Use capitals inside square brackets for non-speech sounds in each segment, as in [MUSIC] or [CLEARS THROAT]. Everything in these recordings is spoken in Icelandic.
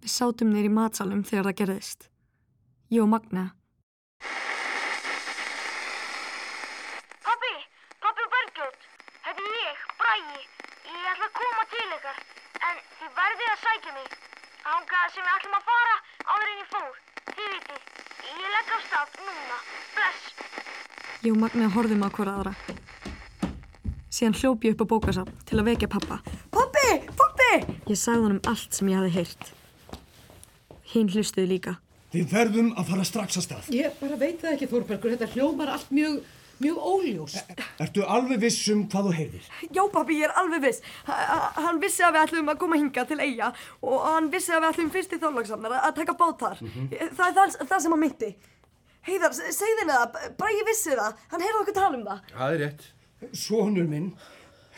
Við sátum neyri í matsalum þegar það gerðist. Ég og Magna. Pappi, pappi og Bergljót, þetta er ég, Bragi. Ég ætla að koma til ykkar, en þið verðið að sækja mig. Ángaða sem við ætlum að fara áður en ég fór. Þið vitið, ég legg af stað núna. Bless. Ég og Magna horfðum á hvora aðra. Síðan hljóp ég upp á bókasafn til að vekja pappa. Pappi, pappi! Ég sagði honum allt sem ég hafði heyrt. Hinn hlustuði líka. Við verðum að fara strax að stað. Ég bara veit það ekki, Þórbergur, þetta hljómar allt mjög, mjög óljóst. Ertu alveg viss um hvað þú heyrðir? Já, pappi, ég er alveg viss. H hann vissi að við ætlum að koma hinga til eiga og hann vissi að við ætlum fyrst í þorlagsafnar að taka bát þar. Það er það, það sem hann myndi. Heiðar, segði henni það, Bragi vissi það, hann heyrði okkur tala um það. Það er rétt. Sónur minn,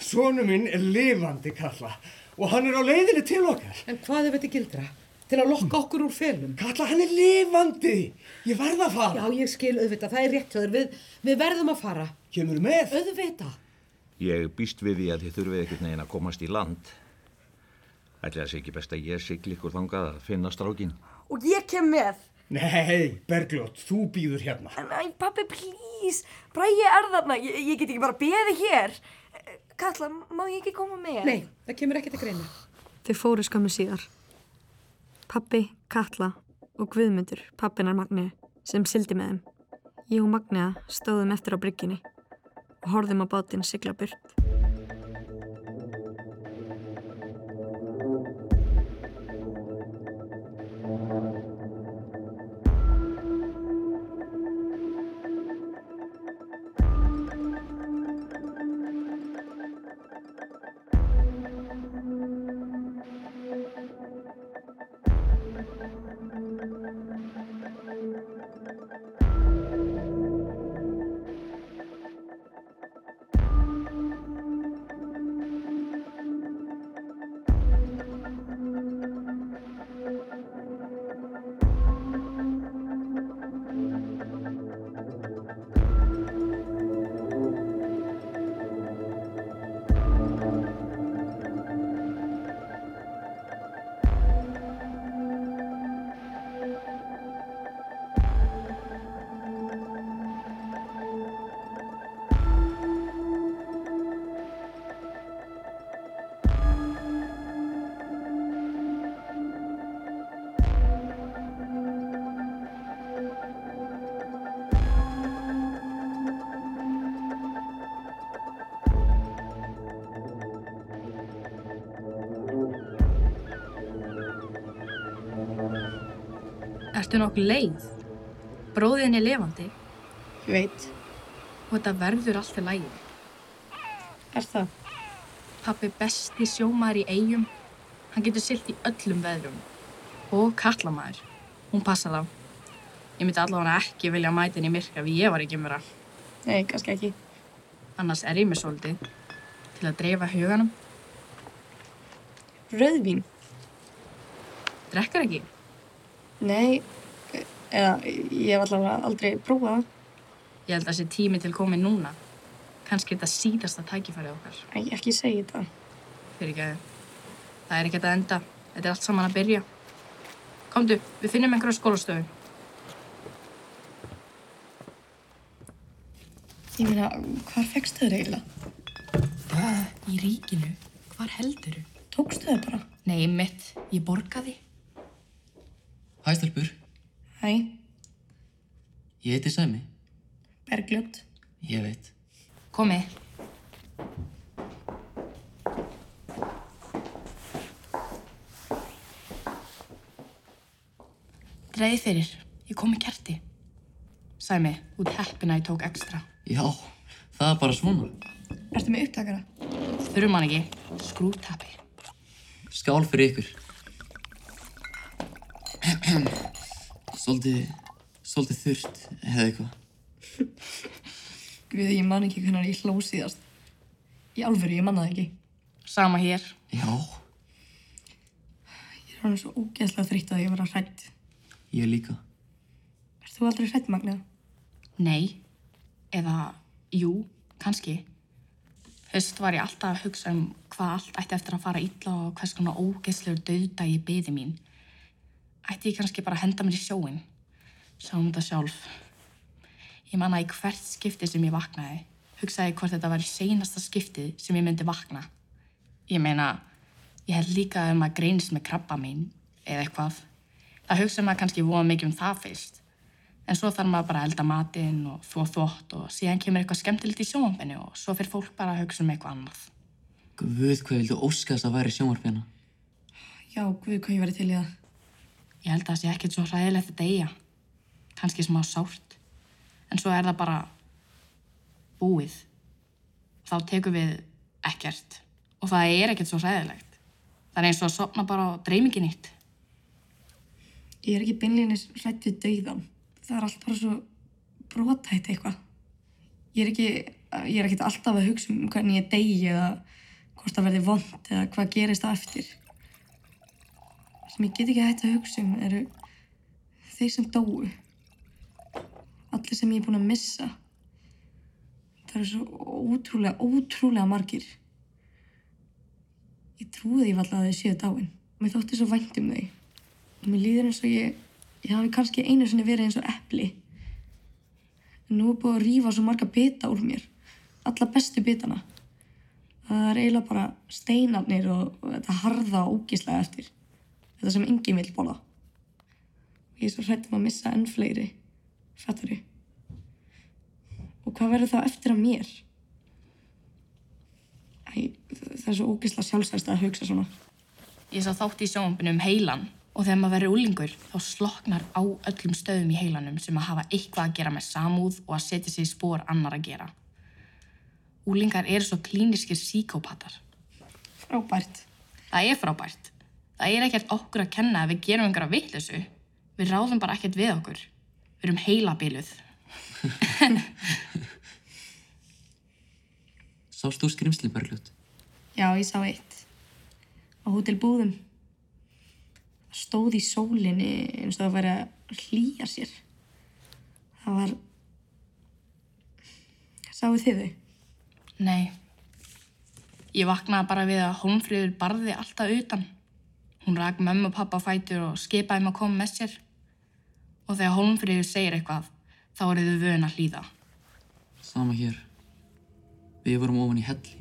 sónur minn er lifandi kalla og hann er á leiðinni til okkar. En hvað ef þetta gildra? Til að lokka okkur úr felum? Kalla, hann er lifandi. Ég verð að fara. Já, ég skil auðvitað, það er rétt við, við verðum að fara. Kemur með? Auðvitað. Ég býst við því að þið þurfið ekkert neginn að komast í land. Ætli það sé ekki best að ég sigli ykkur þangað að finna strákin. Og ég kem með. Nei, Bergljót, þú býður hérna. Næ, pappi, please, Bragi er þarna, ég, ég get ekki bara beðið hér. Katla, má ég ekki koma með? Nei, það kemur ekki til greina. Þau fóru skömmu síðar. Pappi, Katla og Guðmundur, pappinar Magni, sem sildi með þeim. Ég og Magniða stóðum eftir á brygginni og horfðum á bátinn sigla burt. Ertu nokkuð leið? Bróðin er lifandi Ég veit, og þetta verður allt í lægi. er það? Pappi besti sjómaður í eigum. Hann getur silt í öllum veðrum. Og kallamæður. Hún passar þá. Ég myndi allavega ekki vilja mæta henni í myrka við ég var ekki mjöra. Nei, kannski ekki. Annars er ég með svolítið til að dreifa huganum. Rauðvín? Drekkar ekki? Nei, eða ég hef allavega aldrei prófað það. Ég held að þessi tími til komið núna. Kannski þetta síðasta tækifærið okkar. Æ, ekki segja þetta. Fyrir ekki að það er ekkert að enda. Þetta er allt saman að byrja. Komdu, við finnum einhverja skólastöðu. Ég meina, hvar fegstu þau eiginlega? Í ríkinu? Hvar helduru? Tókstu þau bara? Nei, mitt. Ég borgaði. Hæ, stelpur. Hæ, Ég heiti Sæmi. Bergljót. Ég veit. Komið. Dreiði fyrir. Ég kom með kerti. Sæmi, út heppina ég tók ekstra. Já, það er bara svona. Ertu með upptakara? Þurfum hann ekki. Skrútappi. Skál fyrir ykkur. [CLEARS THROAT] Svolítið, svolítið þurrt, eða eitthvað. Guði, ég man ekki hvernig ég hló síðast. Í alvöru, ég manna það ekki. Sama hér. Já, Ég er hann svo ógeðslega þreytt að ég vera hrætt. ég líka. Ert þú aldrei hrætt, Magna? Nei. Eða, jú, kannski. Fyrst var ég alltaf að hugsa um hvað allt ætti eftir að fara illa og hvers konar ógeðslegur döðdagi byði mín. Ætti ég kannski bara að henda mér í sjóin. Sjáum þetta sjálf. Ég manna í hvert skipti sem ég vaknaði, hugsaði hvort þetta var í seinasta skiptið sem ég myndi vakna. Ég meina, ég held líka um að greinist með krabba mín eða eitthvað. Það hugsa maður kannski voða mikið um það fyrst. En svo þarf maður bara að elda matinn og þvó þvótt og síðan kemur eitthvað skemmtilegt í sjónvampinu og svo fyrir fólk bara að hugsa um eitthvað annað. Guð, hvað vildu óskast að væri sjónvarpina? Já, guð, hvað ég væri til í það. Ég held að það sé ekkert svo hræðilegt að deyja. Kannski smá sárt. En svo er það bara búið. Þá tekum við ekkert. Og það er ekkert svo hræðilegt. Það er eins og að sopna bara og dreymi ekki nýtt. Ég er ekki beinleginis hrætt við dauðan. Það er allt bara svo brotætt eitthvað. Ég er ekki, ég er ekkert alltaf að hugsa um hvernig ég degi eða hvort það verði vond eða hvað gerist það eftir. Það sem ég get ekki hægt að hugsa um eru þeir sem dóu. Allir sem ég er búin að missa. Það eru svo ótrúlega, ótrúlega margir. Ég trúi því alltaf að þau séu dáin. Mér þótti svo vænt um þau. Og mér líður eins og ég, ég hafi kannski einu sinni verið eins og epli. En nú er búið að rífa svo marga bita úr mér. Alla bestu bitana. Það er eiginlega bara steinarnir og, og þetta harða og ógíslega eftir. Þetta sem enginn vil bóla. Ég er svo hrættum að missa enn fleiri. Fattar þau? Og hvað verður þá eftir að mér? Æ, það er svo ógíslega sjálfsæst að hugsa svona. Ég sá þátt í sjónvampinu um heilan og þegar maður verður úlingur þá sloknar á öllum stöðum í heilanum sem að hafa eitthvað að gera með samúð og að setja sig í spór annar að gera. Úlingar eru svo klíniskir síkópatar. Frábært. Það er frábært. Það er ekkert okkur að kenna að við gerum einhverja vitleysu. Við ráðum bara ekkert við okkur. Við erum heilabiluð. [LAUGHS] Sást þú skrimsli, Bergljótt? Já, ég sá eitt. Á hótel Búðum. Það stóð í sólinni eins og það væri að hlýja sér. Það var... Sáu þið þau? Nei. Ég vaknaði bara við að Hólmfríður barði alltaf utan. Hún rak mömmu og pappa fætur og skipaði mig að koma með sér. Og þegar Hólmfríður segir eitthvað, þá er þau vön að hlýða. Sama hér. Við vorum ofan í helli.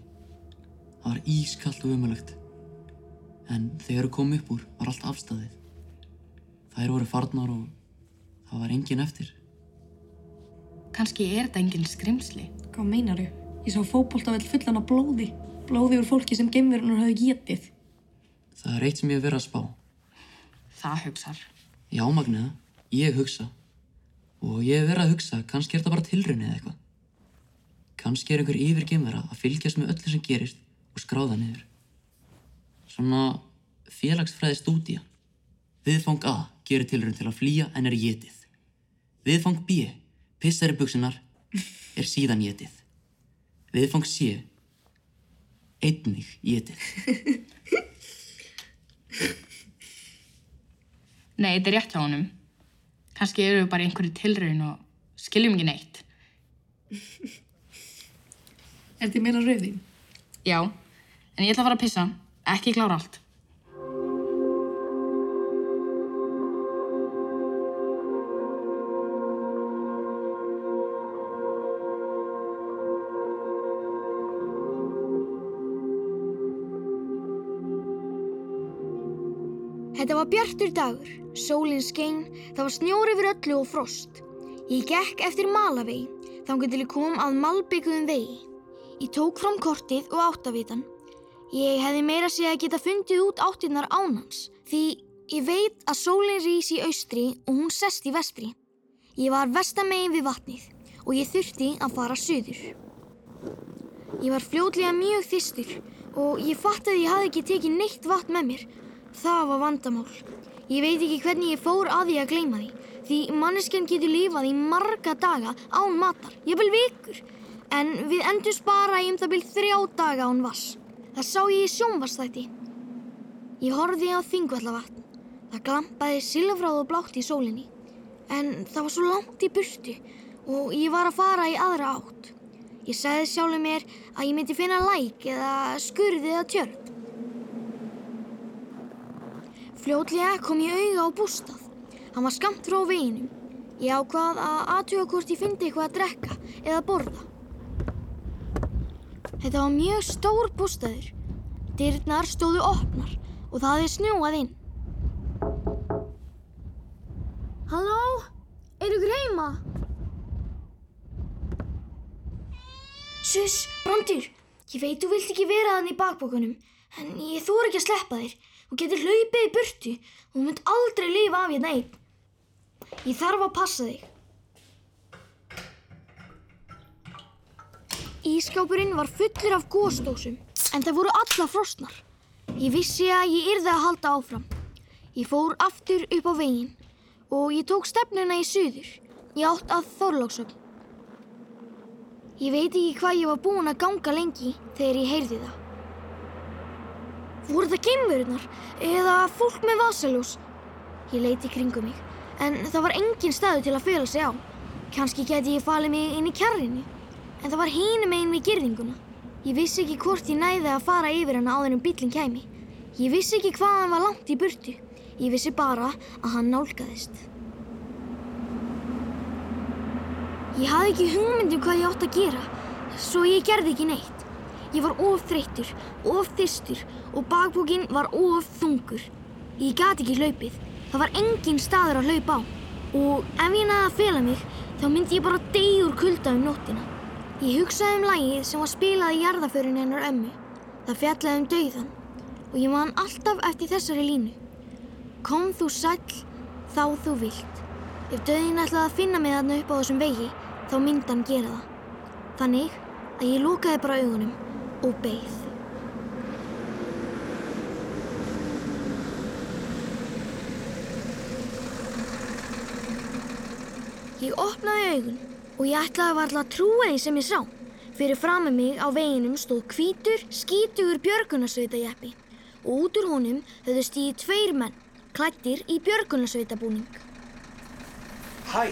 Það var ískallt og umöðlegt. En þegar við komum upp úr var allt afstæðið. Þær voru farnar og það var engin eftir. Kannski er þetta enginn skrimsli. Hvað meinaru? Ég sá fótboltavell fullan af blóði. Blóði úr fólki sem gemverunar hafði getið. Það er eitt sem ég hef verið að spá. Það hugsar. Já, Magniða, ég hugsa. Og ég hef verið að hugsa, kannski er þetta bara tilraun eða eitthvað. Kannski er einhver yfir gemvera að fylgjast með öllu sem gerist og skráða niður. Svona félagsfræði stúdía. Viðfang A gerir tilraun til að flýja en er getið. Viðfang B, pissar í buksunar, er síðan getið. Viðfang C, einnig getið. [LAUGHS] Nei, þetta er rétt hjá honum. Kannski eru við bara einhverju tilraun og skiljum ekki neitt. Er þið meira rauðin? Já, en ég ætla að fara að pissa. Ekki klára allt. Þetta var bjartur dagur, sólinn skein, það var snjór yfir öllu og frost. Ég gekk eftir malavegi, þannig til ég kom að malbygguðum vegi. Ég tók fram kortið og áttavitan. Ég hefði meira segja að geta fundið út áttirnar ánans, því ég veit að sólinn rís í austri og hún sest í vestri. Ég var vestamegin við vatnið og ég þurfti að fara söður. Ég var fljótlega mjög þystur og ég fattaði að ég hafði ekki tekið neitt vatn með mér. Það var vandamál. Ég veit ekki hvernig ég fór að því að gleyma því. Því manneskjan getur lifað í marga daga án matar, ég vil vikur. En við endum spara í um það byrð þrjá daga án vass. Það sá ég í sjónvastætti. Ég horfði á þingvallavatn. Það glampaði silfráð og blátt í sólinni. En það var svo langt í burtu og ég var að fara í aðra átt. Ég sagði sjálfur mér að ég myndi finna læk eða skurði eða tjörn. Fljótlega kom ég auga á bústað. Hann var skamt frá veginum. Ég ákvað að aðtuga hvort ég fyndi eitthvað að drekka eða borða. Þetta var mjög stór bústaður. Dyrnar stóðu opnar og það hefði snjóað inn. Halló? Er ykkur heima? Sus, Brandur, ég veit þú vilt ekki vera þannig í bakbókunum, en ég þór ekki að sleppa þér. Þú getur hlaupið í burtu og þú mynd aldrei lifa af hérna einn. Ég þarf að passa þig. Ískápurinn var fullur af gósdósum, en það voru alla frosnar. Ég vissi að ég yrði að halda áfram. Ég fór aftur upp á veginn og ég tók stefnuna í suður. Ég átt að Þorlóksögn. Ég veit ekki hvað ég var búin að ganga lengi þegar ég heyrði það. Voru það geimverunar eða fólk með vasaljós? Ég leiti kringum mig, en það var engin staðu til að fela sig á. Kanski geti ég falið mig inn í kjarrinu, en það var hínum einn við girðinguna. Ég vissi ekki hvort ég næði að fara yfir hana áður en bílinn kæmi. Ég vissi ekki hvað hann var langt í burtu. Ég vissi bara að hann nálgæðist. Ég hafði ekki hugmyndum hvað ég átt að gera, svo ég gerði ekki neitt. Ég var of þreyttur, of þyrstur og bakbókinn var of þungur. Ég gati ekki hlaupið. Það var engin staður að hlaupa á. Og ef ég næði að fela mig, þá myndi ég bara deyja úr kulda um nóttina. Ég hugsaði um lagið sem var spilað í jarðaförun hennar ömmu. Það fjallaði um dauðan og ég man alltaf eftir þessari línu. Kom þú sæll, þá þú vilt. Ef dauðin ætlaði að finna mig þarna upp á þessum vegi, þá myndi hann gera það. Þannig að ég lúkaði bara augunum og beigð. Ég opnaði augun og ég ætlaði varla að trúa því sem ég sá. Fyrir fram með mig á veginum stóð hvítur, skítugur björgunarsveitajeppi og út úr honum höfðu stíði tveir menn, klættir í björgunarsveitabúning. Hæ!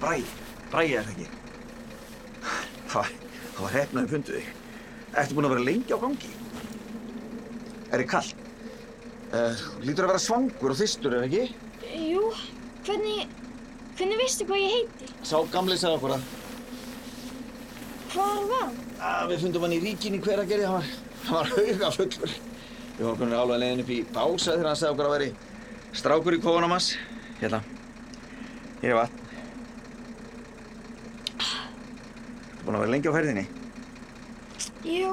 Bræ, bræ er það ekki. Það, það var hefnaði funduð þig. Ertu búin að vera lengi á gangi? Er þið kallt? Uh, lítur að vera svangur og þystur, það ekki? Jú, hvernig, hvernig veistu hvað ég heiti? Sá gamli sagði okkur að Hvar var hann? að við fundum hann í ríkinni hver að gerði. Hann var, hann var hauga fullur. Við vorum komin alveg leiðin upp í bása þegar hann sagði okkur að veri strákur í kofunum hans. Hérna, hér er vatn. Þú búin að vera lengi á ferðinni? Jú,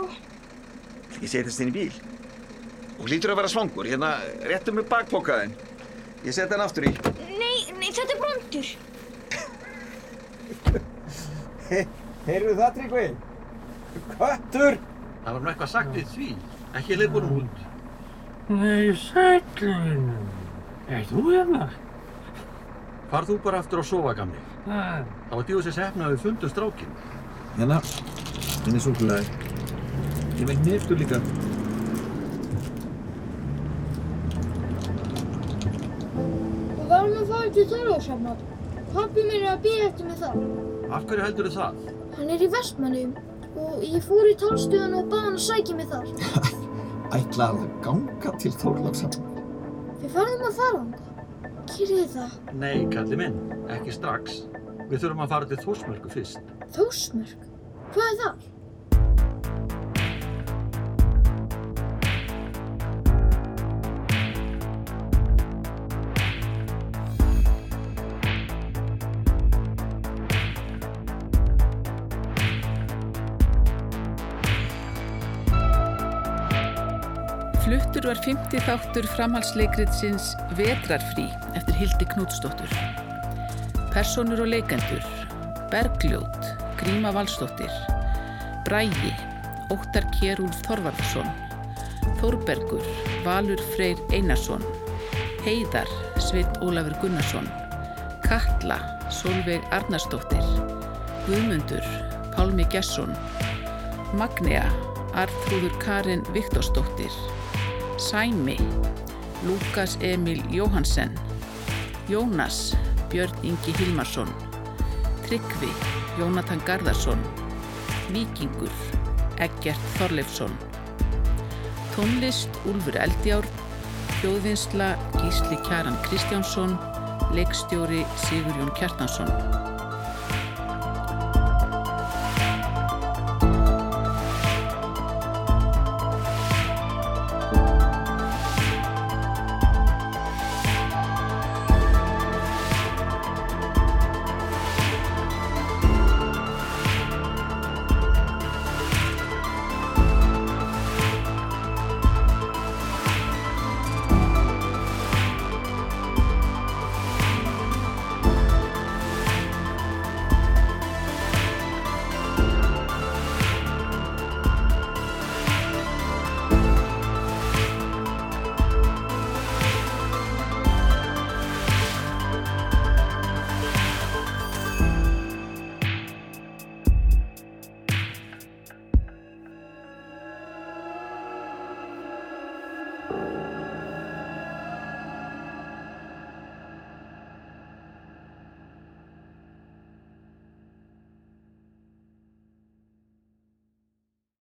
Ég setjast inn í bíl. Og hlýtur að vera svangur. Hérna, réttu mig bakpokaðinn. Ég setja hann aftur í. nei, nei, þetta er brandur. Heyrðu það, Tryggvi? Köttur! Það var nú eitthvað sagt við því. Ekki leipur út. Nei, sællin. Er þú hérna? Far þú bara aftur að sofa, gamli. Það. Það var djóðsins hefna að við fundum strákinn. Hérna, henni er súkulæði. Ég veit neftur líka. Og varum að fara til Þorlóksafnar. Pappi minn er að býja eftir mig þar. Af hverju heldur það? Hann er í vestmannum og ég fór í talstöðun og bað hann að sækja mig þar. [LAUGHS] Ætlaði að ganga til Þorláksafn. Við verðum að fara ánga. Kyrðið það. Nei, kalli minn, ekki strax. Við þurfum að fara til Þórsmörku fyrst. Þósmörk? Hvað er það? Fluttur var 50 þáttur framhalsleikritsins Vetrarfrí eftir Hildi Knútsdóttur. Personur og leikendur Bergljót, Gríma Valsdóttir, Brægi, Óttar Kjærúlf Þorvaldsson, Þórbergur, Valur Freyr Einarsson, Heiðar, Sveit Ólafur Gunnarsson, Katla, Solveig Arnarsdóttir, Guðmundur, Pálmi Gesson, Magnea, Arþrúður Karin Viktorsdóttir, Sæmi, Lukas Emil Jóhansen, Jónas, Björn Ingi Hilmarsson, Tryggvi, Jónatan Garðarsson, Víkingur, Eggert Þorleifsson, Tónlist Úlfur Eldjár, Hljóðvinnsla Gísli Kjaran Kristjánsson, leikstjóri Sigurjón Kjartansson.